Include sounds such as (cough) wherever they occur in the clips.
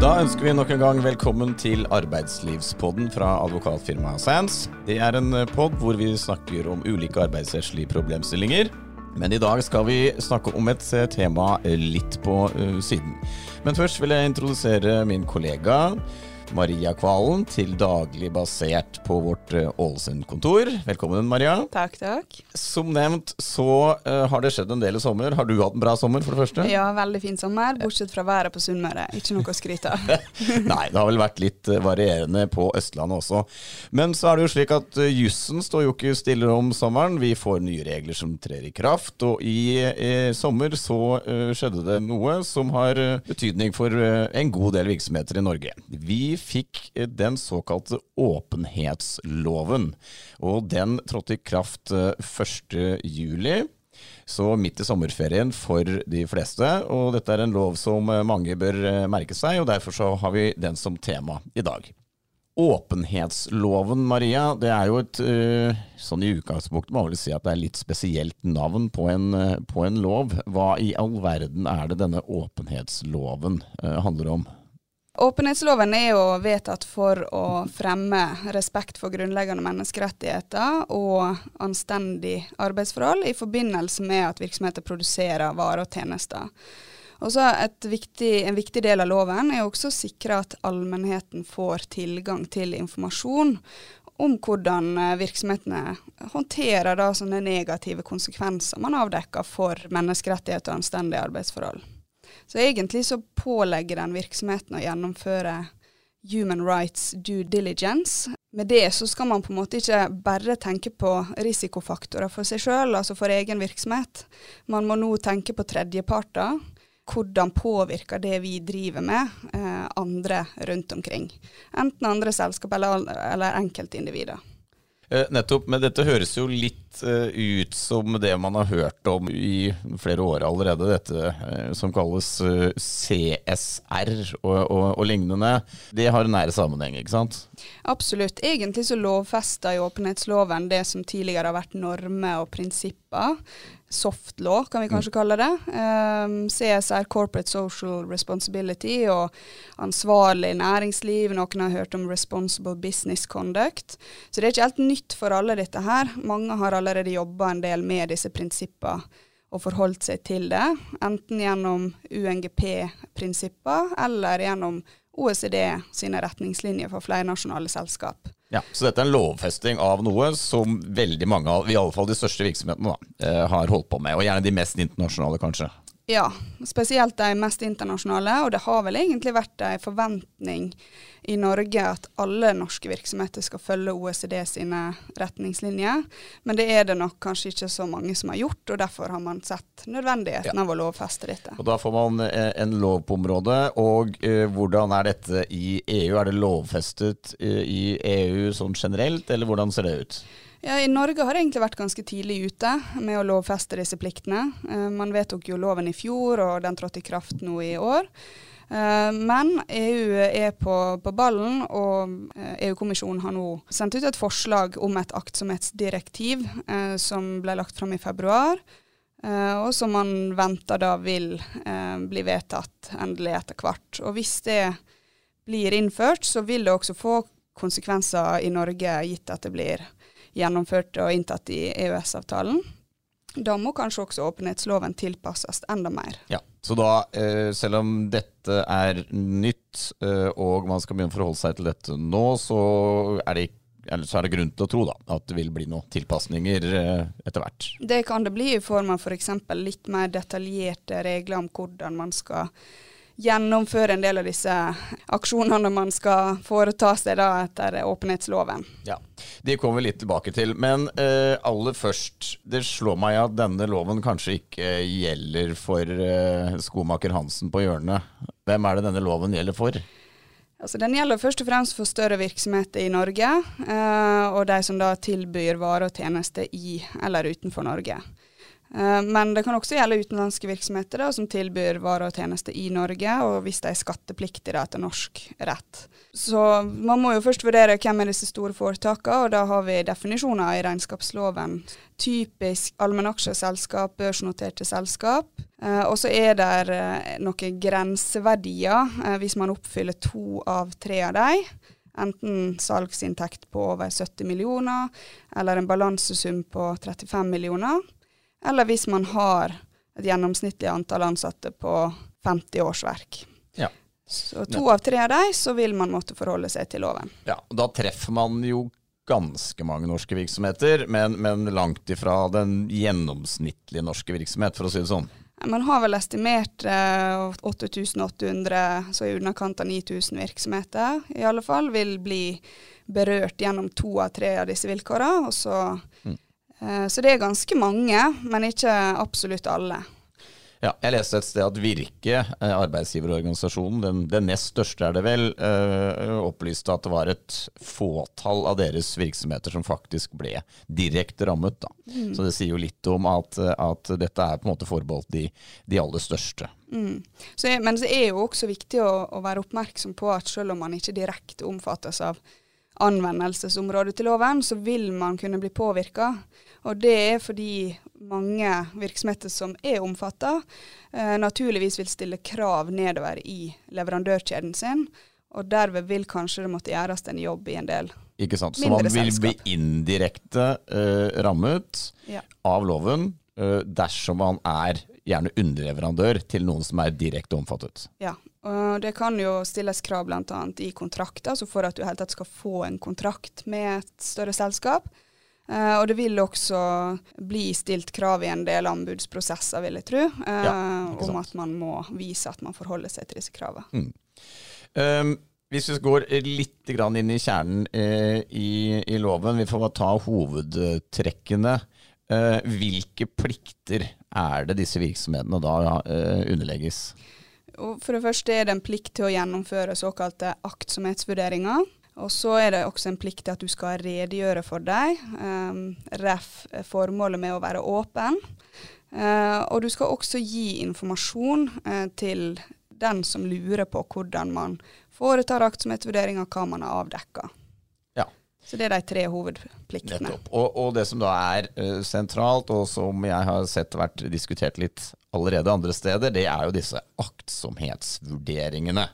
Da ønsker vi nok en gang velkommen til arbeidslivspodden fra advokatfirmaet Sands. Det er en pod hvor vi snakker om ulike arbeidsrettslige problemstillinger. Men i dag skal vi snakke om et eh, tema litt på siden. Men først vil jeg introdusere min kollega. Maria Kvalen, til daglig basert på vårt eh, Ålesund-kontor. Velkommen, Maria. Takk, takk. Som nevnt så uh, har det skjedd en del i sommer. Har du hatt en bra sommer, for det første? Ja, veldig fin sommer, bortsett fra været på Sunnmøre. Ikke noe å skryte av. (laughs) Nei, det har vel vært litt varierende på Østlandet også. Men så er det jo slik at uh, jussen står jo ikke stille om sommeren. Vi får nye regler som trer i kraft, og i, i sommer så uh, skjedde det noe som har betydning for en god del virksomheter i Norge. Vi fikk den såkalte åpenhetsloven. Og den trådte i kraft 1.7. Så midt i sommerferien for de fleste. Og dette er en lov som mange bør merke seg, og derfor så har vi den som tema i dag. Åpenhetsloven, Maria, det er jo et sånn i utgangspunktet må man vel si at det er litt spesielt navn på en, på en lov. Hva i all verden er det denne åpenhetsloven handler om? Åpenhetsloven er jo vedtatt for å fremme respekt for grunnleggende menneskerettigheter og anstendig arbeidsforhold i forbindelse med at virksomheter produserer varer og tjenester. Også viktig, En viktig del av loven er også å sikre at allmennheten får tilgang til informasjon om hvordan virksomhetene håndterer da negative konsekvenser man avdekker for menneskerettigheter og anstendige arbeidsforhold. Så egentlig så pålegger den virksomheten å gjennomføre human rights due diligence. Med det så skal man på en måte ikke bare tenke på risikofaktorer for seg sjøl, altså for egen virksomhet. Man må nå tenke på tredjeparter. Hvordan påvirker det vi driver med, eh, andre rundt omkring. Enten andre selskap eller, eller enkeltindivider. Eh, nettopp, men dette høres jo litt uh, ut som det man har hørt om i flere år allerede. Dette uh, som kalles CSR og, og, og, lignende. Det har en nære sammenheng, ikke sant? Absolutt. Egentlig så lovfester jo åpenhetsloven det som tidligere har vært normer og prinsipper soft law, kan vi mm. kanskje kalle det. Um, ehm, CSR, Corporate Social Responsibility, og ansvarlig næringsliv. Noen har hørt om Responsible Business Conduct. Så det er ikke helt nytt for alle, dette her. Mange har allerede jobba en del med disse prinsippene og forholdt seg til det. Enten gjennom UNGP-prinsipper eller gjennom OECD sine retningslinjer for flernasjonale selskap. Ja, Så dette er en lovfesting av noe som veldig mange av i alle fall de største virksomhetene da, eh, har holdt på med, og gjerne de mest internasjonale, kanskje? Ja, spesielt de mest internasjonale. Og det har vel egentlig vært en forventning i Norge at alle norske virksomheter skal følge OECD sine retningslinjer. Men det er det nok kanskje ikke så mange som har gjort, og derfor har man sett nødvendigheten ja. av å lovfeste dette. Og Da får man eh, en lov på området. Og eh, hvordan er dette i EU? Er det lovfestet eh, i EU sånn generelt, eller hvordan ser det ut? Ja, I Norge har det egentlig vært ganske tidlig ute med å lovfeste disse pliktene. Uh, man vedtok jo loven i fjor, og den trådte i kraft nå i år. Uh, men EU er på, på ballen, og uh, EU-kommisjonen har nå sendt ut et forslag om et aktsomhetsdirektiv som ble lagt fram i februar. og som man venter da vil bli vedtatt endelig etter hvert. Og hvis det blir innført, så vil det også få konsekvenser i Norge, gitt at det blir gjennomført og inntatt i EØS-avtalen. Da må kanskje også åpenhetsloven tilpasses enda mer. Ja, Så da, eh, selv om dette er nytt, eh, og man skal begynne å forholde seg til dette nå, så er det, så er det grunn til å tro da, at det vil bli noen tilpasninger eh, etter hvert? Det kan det bli i form av f.eks. For litt mer detaljerte regler om hvordan man skal gjennomføre en del av disse aksjonene man skal foreta seg da etter åpenhetsloven. Ja, De kommer vi litt tilbake til. Men uh, aller først, det slår meg at denne loven kanskje ikke gjelder for uh, skomaker Hansen på hjørnet. Hvem er det denne loven gjelder for? Altså, den gjelder først og fremst for større virksomheter i Norge, uh, og de som da tilbyr varer og tjenester i eller utenfor Norge. Eh, Men det kan også gjelde utenlandske virksomheter da, som tilbyr varer og tjenester i Norge, og hvis de er skattepliktige etter norsk rett. Så man må jo først vurdere hvem er disse store foretakene, og da har vi definisjoner i regnskapsloven. Typisk allmennaksjeselskap, børsnoterte selskap. Eh, og så er det eh, noen grenseverdier hvis man oppfyller to av tre av dem. Enten salgsinntekt på over 70 millioner, eller en balansesum på 35 millioner. Eller hvis man har et gjennomsnittlig antall ansatte på 50 årsverk. Ja. Så to av tre av dem, så vil man måtte forholde seg til loven. Ja, og Da treffer man jo ganske mange norske virksomheter, men, men langt ifra den gjennomsnittlige norske virksomhet, for å si det sånn. Man har vel estimert eh, 8800, så i underkant av 9000 virksomheter i alle fall, vil bli berørt gjennom to av tre av disse vilkårene. og Så, Mm. Eh, så det er ganske mange, men ikke absolutt alle. Ja, jeg leste et sted at Virke, eh, arbeidsgiverorganisasjonen, den, den nest største er det vel, øh, opplyste at det var et fåtall av deres virksomheter som faktisk ble direkte rammet. Da. Så det sier jo litt om at, at dette er på en måte forbeholdt de, de aller største. Mm. Så, men det er jo også viktig å, å være oppmerksom på at selv om man ikke direkte omfattes av anvendelsesområdet til loven, så vil man kunne bli påvirka. Og det er fordi mange virksomheter som er omfatta, eh, naturligvis vil stille krav nedover i leverandørkjeden sin. Og derved vil kanskje det måtte gjøres en jobb i en del. Ikke sant? Så man vil bli indirekte eh, rammet Ja. av loven eh, dersom man er gjerne underleverandør til noen som er direkte omfattet. Ja, og det kan jo stilles krav bl.a. i kontrakter, altså for at du i hele tatt skal få en kontrakt med et større selskap. Eh, og det vil også bli stilt krav i en del anbudsprosesser, vil jeg tro, eh, Ja, om at man må vise at man forholder seg til disse kravene. Um, hvis vi går litt grann inn i kjernen eh, i, i loven, vi får bare ta hovedtrekkene. Eh, hvilke plikter er det disse virksomhetene da eh, underlegges? For det første er det en plikt til å gjennomføre såkalte aktsomhetsvurderinger. Og så er det også en plikt til at du skal redegjøre for deg. Um, ref. formålet med å være åpen. Uh, og du skal også gi informasjon uh, til den som lurer på hvordan man foretar aktsomhetsvurdering av hva man har avdekka. Ja. Så det er de tre hovedpliktene. Nettopp. Og, og det som da er uh, sentralt, og som jeg har sett vært diskutert litt allerede andre steder, det er jo disse aktsomhetsvurderingene.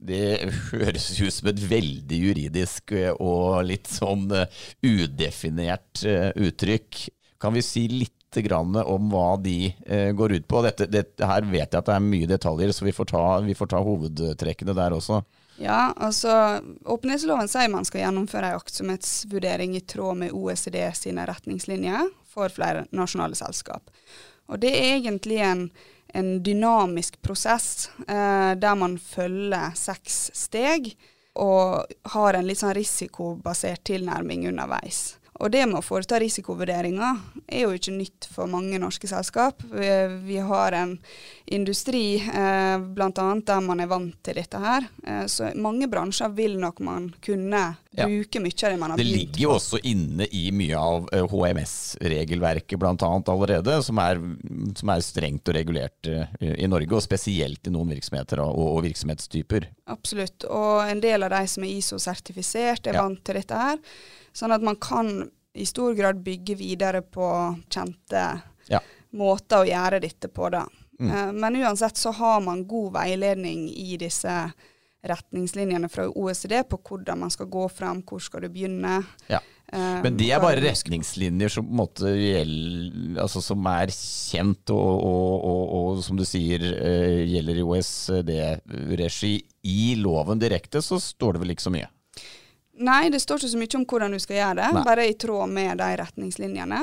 Det høres ut som et veldig juridisk eh, og litt sånn eh, udefinert eh, uttrykk. Kan vi si litt om hva de går ut på? Dette, dette, her vet jeg at det er mye detaljer, så vi får ta, vi får ta hovedtrekkene der også. Ja, altså åpenhetsloven sier man skal gjennomføre en aktsomhetsvurdering i tråd med OECD sine retningslinjer for flere nasjonale selskap. Og det er egentlig en, en dynamisk prosess eh, der man følger seks steg og har en litt sånn risikobasert tilnærming underveis. Og det med å foreta risikovurderinger er jo ikke nytt for mange norske selskap. Vi, vi har en industri eh, bl.a. der man er vant til dette her. Eh, så mange bransjer vil nok man kunne Ja. bruke mye av det man har Det ligger jo også inne i mye av eh, HMS-regelverket blant annet allerede, som er, som er strengt og regulert eh, i Norge, og spesielt i noen virksomheter og, og virksomhetstyper. Absolutt. Og en del av de som er ISO-sertifisert, er Ja. vant til dette her. Sånn at man kan i stor grad bygge videre på kjente Ja. måter å gjøre dette på, da. Mm. Eh, Men uansett så har man god veiledning i disse retningslinjene fra OECD på hvordan man skal gå fram, hvor skal du begynne. Ja. eh, Men det er bare retningslinjer som, måte altså, som er kjent og, og, og, og som du sier eh, gjelder i OECD-regi. I loven direkte så står det vel ikke så mye. Nei, det står ikke så mye om hvordan du skal gjøre det, Nei. bare i tråd med de retningslinjene.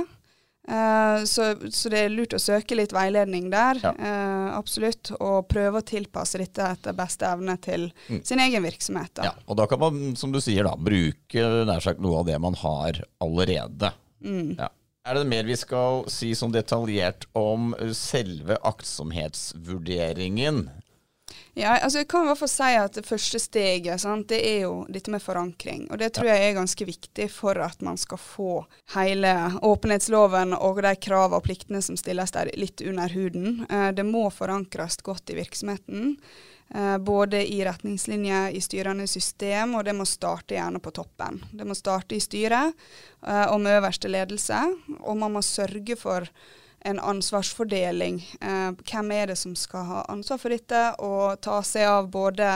Uh, så, så det er lurt å søke litt veiledning der, Ja. uh, absolutt. Og prøve å tilpasse dette etter beste evne til Mm. sin egen virksomhet. Da. Ja, og da kan man, som du sier, da, bruke nær sagt noe av det man har allerede. Mm. Ja. Er det mer vi skal si sånn detaljert om selve aktsomhetsvurderingen? Ja, altså jeg kan i hvert fall si at Det første steget sant, det er jo dette med forankring. og Det tror jeg er ganske viktig for at man skal få hele åpenhetsloven og de kravene og pliktene som stilles der, litt under huden. Eh, det må forankres godt i virksomheten. Eh, både i retningslinjer, i styrende system, og det må starte gjerne på toppen. Det må starte i styret eh, og med øverste ledelse, og man må sørge for en ansvarsfordeling. Eh, hvem er det som skal ha ansvar for dette, og ta seg av både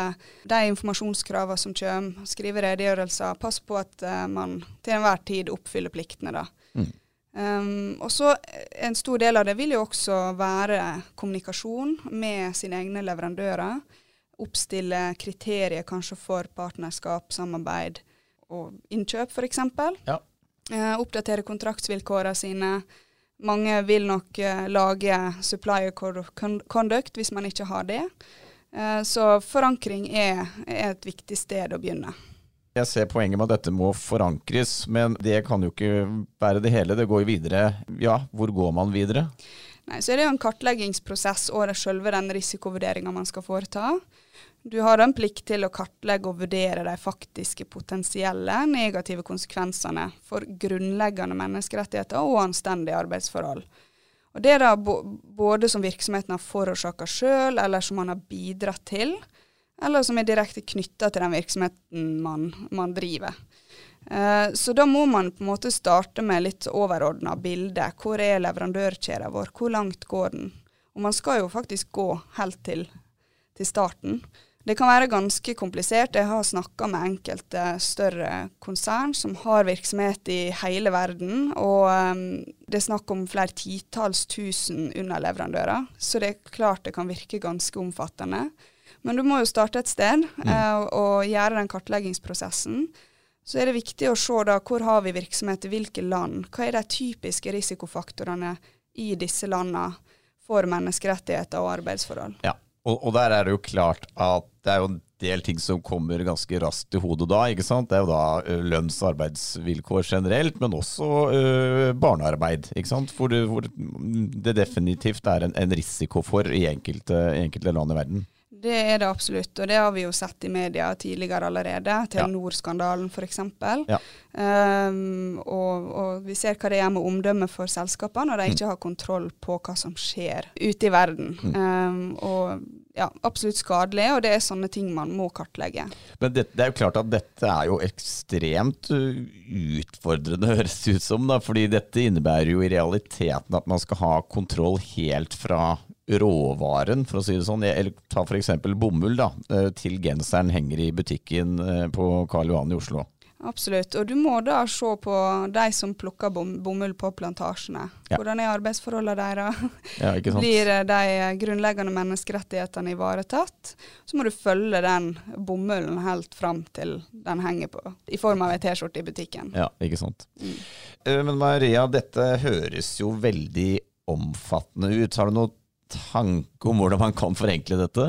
de informasjonskravene som kommer, skrive redegjørelser, passe på at eh, man til enhver tid oppfyller pliktene. da. Mm. Um, og så En stor del av det vil jo også være kommunikasjon med sine egne leverandører oppstille kriterier kanskje for partnerskap, samarbeid og innkjøp f.eks. Ja. Uh, oppdatere kontraktsvilkårene sine. Mange vil nok uh, lage supplier conduct hvis man ikke har det. Uh, så forankring er, er, et viktig sted å begynne. Jeg ser poenget med at dette må forankres, men det kan jo ikke være det hele. Det går jo videre. Ja, hvor går man videre? Nei, så er det jo en kartleggingsprosess og selve den risikovurderinga man skal foreta. Du har en plikt til å kartlegge og vurdere de faktiske potensielle negative konsekvensene for grunnleggende menneskerettigheter og anstendige arbeidsforhold. Og Det er da både som virksomheten har forårsaka sjøl, eller som man har bidratt til, eller som er direkte knytta til den virksomheten man, man driver. Uh, så da må man på en måte starte med litt overordna bilde. Hvor er leverandørkjeden vår, hvor langt går den? Og man skal jo faktisk gå helt til, til starten. Det kan være ganske komplisert. Jeg har snakka med enkelte større konsern som har virksomhet i hele verden, og um, det er snakk om flere titalls tusen underleverandører. Så det er klart det kan virke ganske omfattende. Men du må jo starte et sted mm. uh, og gjøre den kartleggingsprosessen. Så er det viktig å se da hvor har vi virksomhet i hvilke land. Hva er de typiske risikofaktorene i disse landene for menneskerettigheter og arbeidsforhold? Ja. Og, og, der er det jo klart at det er jo en del ting som kommer ganske raskt til hodet da. ikke sant? Det er jo da lønns- og arbeidsvilkår generelt, men også øh, barnearbeid. ikke sant? For det, for det definitivt er en, en risiko for i enkelte, enkelte land i verden. Det er det absolutt, og det har vi jo sett i media tidligere allerede. Telenor-skandalen f.eks. Ja. Um, og, og, vi ser hva det gjør med omdømmet for selskapene når de mm. ikke har kontroll på hva som skjer ute i verden. Mm. Um, og ja, absolutt skadelig, og det er sånne ting man må kartlegge. Men det, det er jo klart at dette er jo ekstremt utfordrende, (laughs) høres det ut som. da, fordi dette innebærer jo i realiteten at man skal ha kontroll helt fra råvaren, for å si det sånn. Eller ta f.eks. bomull, da, eh, til genseren henger i butikken eh, på Karl Johan i Oslo. Absolutt. Og du må da se på de som plukker bom, bomull på plantasjene. Ja. Hvordan er arbeidsforholdene deres? Ja, Blir eh, de grunnleggende menneskerettighetene ivaretatt? Så må du følge den bomullen helt fram til den henger på, i form av ei T-skjorte i butikken. Ja, ikke sant. Mm. Men Maria, dette høres jo veldig omfattende ut. Har du noe tanke om hvordan man kan forenkle dette?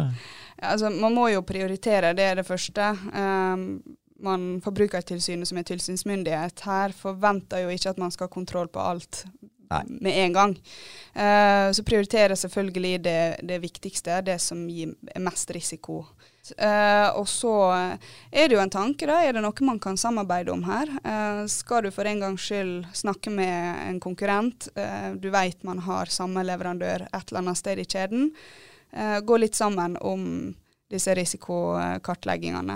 Ja, altså, man må jo prioritere, det er det første. Um, man Forbrukertilsynet som er tilsynsmyndighet her forventer jo ikke at man skal ha kontroll på alt Nei. med en gang. Uh, så prioriterer selvfølgelig det, det, viktigste, det som gir mest risiko. Uh, og så er det jo en tanke, da. Er det noe man kan samarbeide om her? Uh, skal du for en gangs skyld snakke med en konkurrent, uh, du vet man har samme leverandør et eller annet sted i kjeden, gå litt sammen om disse risikokartleggingene.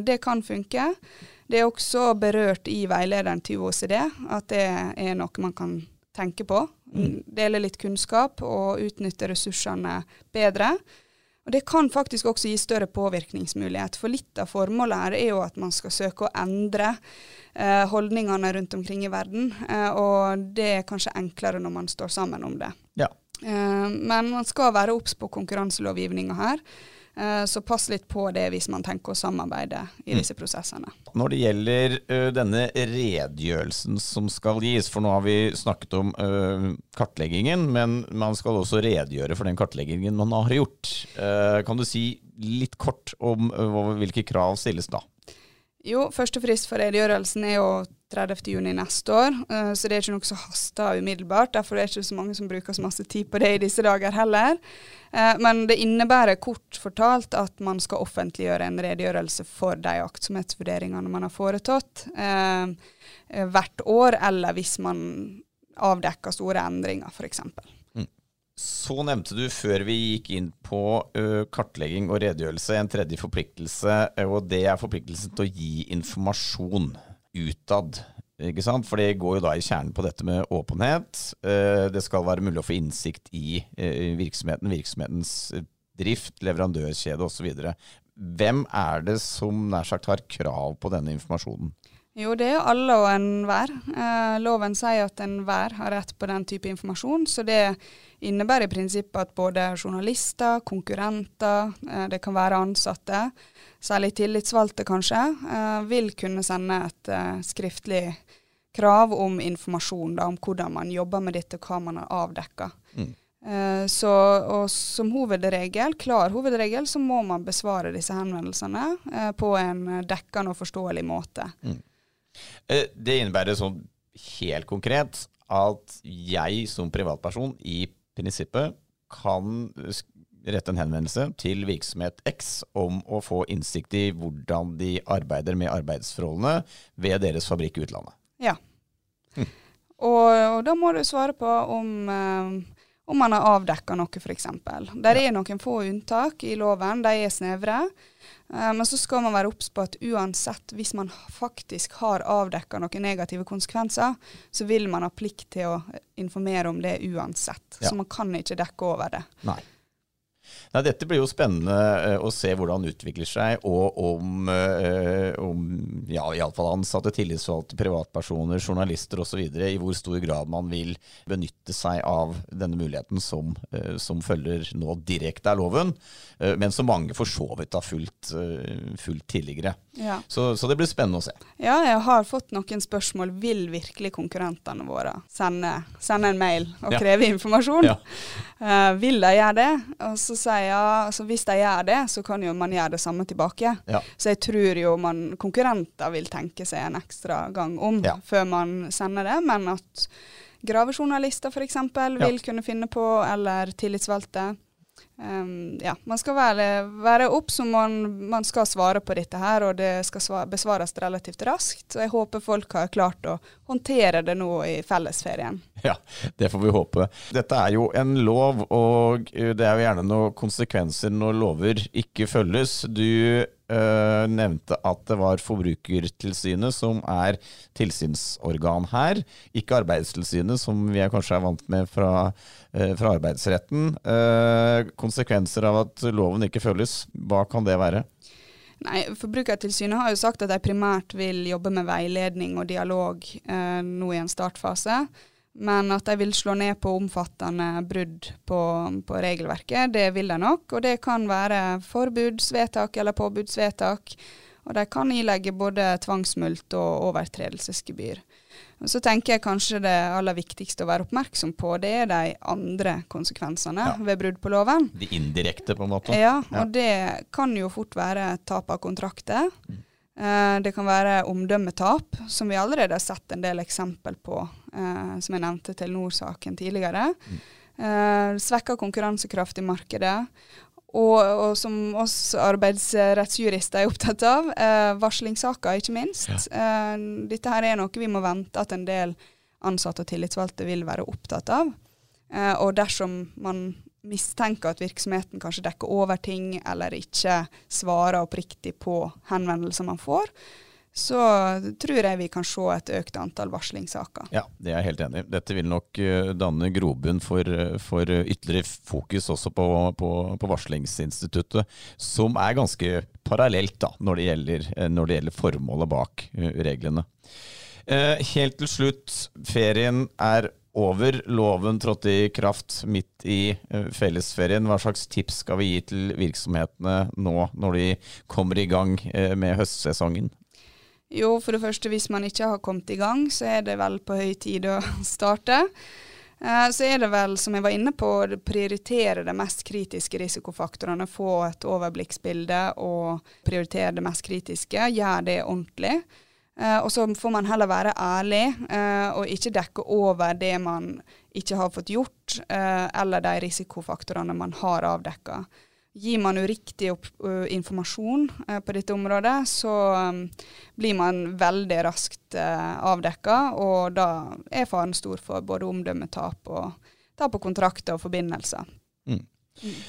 det kan funke. Det er også berørt i veilederen til OECD at det er noe man kan tenke på. Mm. Dele litt kunnskap og utnytte ressursene bedre. Og Det kan faktisk også gi større påvirkningsmulighet, for litt av formålet her er jo at man skal søke å endre eh, holdningene rundt omkring i verden. Eh, og det er kanskje enklere når man står sammen om det. Ja. Eh, men man skal være obs på konkurranselovgivninga her. Eh, så pass litt på det hvis man tenker å samarbeide i mm. disse prosessene. Når det gjelder denne redegjørelsen som skal gis, for nå har vi snakket om kartleggingen, men man skal også redegjøre for den kartleggingen man har gjort. Uh, kan du si litt kort om hvilke krav stilles da? Jo, første frist for redegjørelsen er jo 30.6 neste år, uh, så det er ikke noe som haster umiddelbart. Derfor er det ikke så mange som bruker så masse tid på det i disse dager heller. Uh, men det innebærer kort fortalt at man skal offentliggjøre en redegjørelse for de aktsomhetsvurderingene man har foretatt uh, hvert år, eller hvis man avdekker store endringer, f.eks. Mm. Så nevnte du før vi gikk inn på uh, kartlegging og redegjørelse en tredje forpliktelse, og det er forpliktelsen til å gi informasjon utad. Ikke sant? For det går jo da i kjernen på dette med åpenhet. Uh, det skal være mulig å få innsikt i uh, virksomheten, virksomhetens drift, leverandørkjede osv. Hvem er det som nær sagt har krav på denne informasjonen? Jo, det er alle og enhver. Eh, loven sier at enhver har rett på den type informasjon. Så det innebærer i prinsippet at både journalister, konkurrenter, eh, det kan være ansatte, særlig tillitsvalgte kanskje, eh, vil kunne sende et eh, skriftlig krav om informasjon da, om hvordan man jobber med dette, og hva man har avdekka. Mm. Eh, så, og som hovedregel, klar hovedregel, så må man besvare disse henvendelsene eh, på en dekkende og forståelig måte. Mm. Eh, det innebærer sånn helt konkret at jeg som privatperson i prinsippet kan rette en henvendelse til virksomhet X om å få innsikt i hvordan de arbeider med arbeidsforholdene ved deres fabrikk i utlandet. Ja. Hm. Og, og, da må du svare på om, uh, om man har avdekka noe, f.eks. Der er noen få unntak i loven, de er snevre. Eh, men så skal man være obs på at uansett, hvis man faktisk har avdekka noen negative konsekvenser, så vil man ha plikt til å informere om det uansett. Ja. Så man kan ikke dekke over det. Nei. Nei, dette blir jo spennende uh, å se hvordan det utvikler seg, og om, uh, om ja, iallfall ansatte, tillitsvalgte, privatpersoner, journalister osv. i hvor stor grad man vil benytte seg av denne muligheten som, uh, som følger nå direkte av loven, men som mange for så vidt har fulgt, fulgt tidligere. Ja. Så, så, det blir spennende å se. Ja, jeg har fått noen spørsmål. Vil virkelig konkurrentene våre sende, sende en mail og ja. kreve informasjon? Ja. vil de gjøre det? Og så sier jeg altså hvis de gjør det, så kan jo man gjøre det samme tilbake. Ja. Så jeg tror jo man, konkurrenter vil tenke seg en ekstra gang om ja. før man sender det, men at gravejournalister f.eks. vil kunne finne på, eller tillitsvalgte. Um, ja, man skal være, være obs om man, man, skal svare på dette her, og det skal svare, besvares relativt raskt. Så jeg håper folk har klart å håndtere det nå i fellesferien. Ja, det får vi håpe. Dette er jo en lov, og det er jo gjerne noen konsekvenser når lover ikke følges. Du Uh, nevnte at det var Forbrukertilsynet som er tilsynsorgan her, ikke Arbeidstilsynet, som vi er kanskje er vant med fra, uh, fra arbeidsretten. Uh, konsekvenser av at loven ikke følges, hva kan det være? Nei, Forbrukertilsynet har jo sagt at de primært vil jobbe med veiledning og dialog nå i en startfase. Men at de vil slå ned på omfattende brudd på, på, regelverket, det vil de nok. Og det kan være forbudsvedtak eller påbudsvedtak. Og de kan ilegge både tvangsmulkt og overtredelsesgebyr. Og så tenker jeg kanskje det aller viktigste å være oppmerksom på, det er de andre konsekvensene ja. ved brudd på loven. De indirekte, på en måte? Ja, og ja. det kan jo fort være tap av kontrakter. Mm. Eh, det kan være omdømmetap, som vi allerede har sett en del eksempel på, som jeg nevnte Telenor-saken tidligere. Mm. Eh, Svekka konkurransekraft i markedet. Og, og, som oss arbeidsrettsjurister er opptatt av, eh, varslingssaker, ikke minst. Ja. Eh, dette her er noe vi må vente at en del ansatte og tillitsvalgte vil være opptatt av. Eh, og dersom man mistenker at virksomheten kanskje dekker over ting, eller ikke svarer oppriktig på henvendelser man får, så tror jeg vi kan se et økt antall varslingssaker. Ja, det er jeg helt enig i. Dette vil nok uh, danne grobunn for, for ytterligere fokus også på, på, på, varslingsinstituttet, som er ganske parallelt da, når det gjelder, eh, når det gjelder formålet bak reglene. Helt til slutt, ferien er over. Loven trådte i kraft midt i eh, fellesferien. Hva slags tips skal vi gi til virksomhetene nå når de kommer i gang eh, med høstsesongen? Jo, for det første, hvis man ikke har kommet i gang, så er det vel på høy tid å (laughs) starte. Eh, så er det vel, som jeg var inne på, å prioritere de mest kritiske risikofaktorene. Få et overblikksbilde og prioritere det mest kritiske. Gjør det ordentlig. Uh, og så får man heller være ærlig uh, og ikke dekke over det man ikke har fått gjort, eller de risikofaktorene man har avdekka. Gir man uriktig opp, informasjon på dette området, så um, blir man veldig raskt avdekka, og da er faren stor for både omdømmetap og tap av kontrakter og forbindelser. Mm. Mm.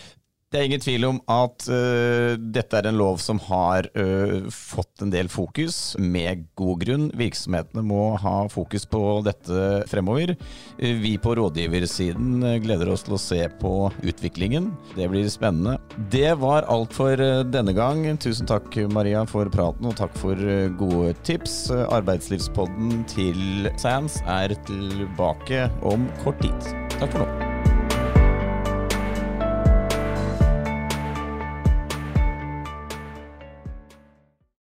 Det er ingen tvil om at uh, dette er en lov som har uh, fått en del fokus, med god grunn. Virksomhetene må ha fokus på dette fremover. Uh, vi på rådgiversiden gleder oss til å se på utviklingen. Det blir spennende. Det var alt for denne gang. Tusen takk Maria for praten, og takk for gode tips. Arbeidslivspodden til Sands er tilbake om kort tid. Takk for nå.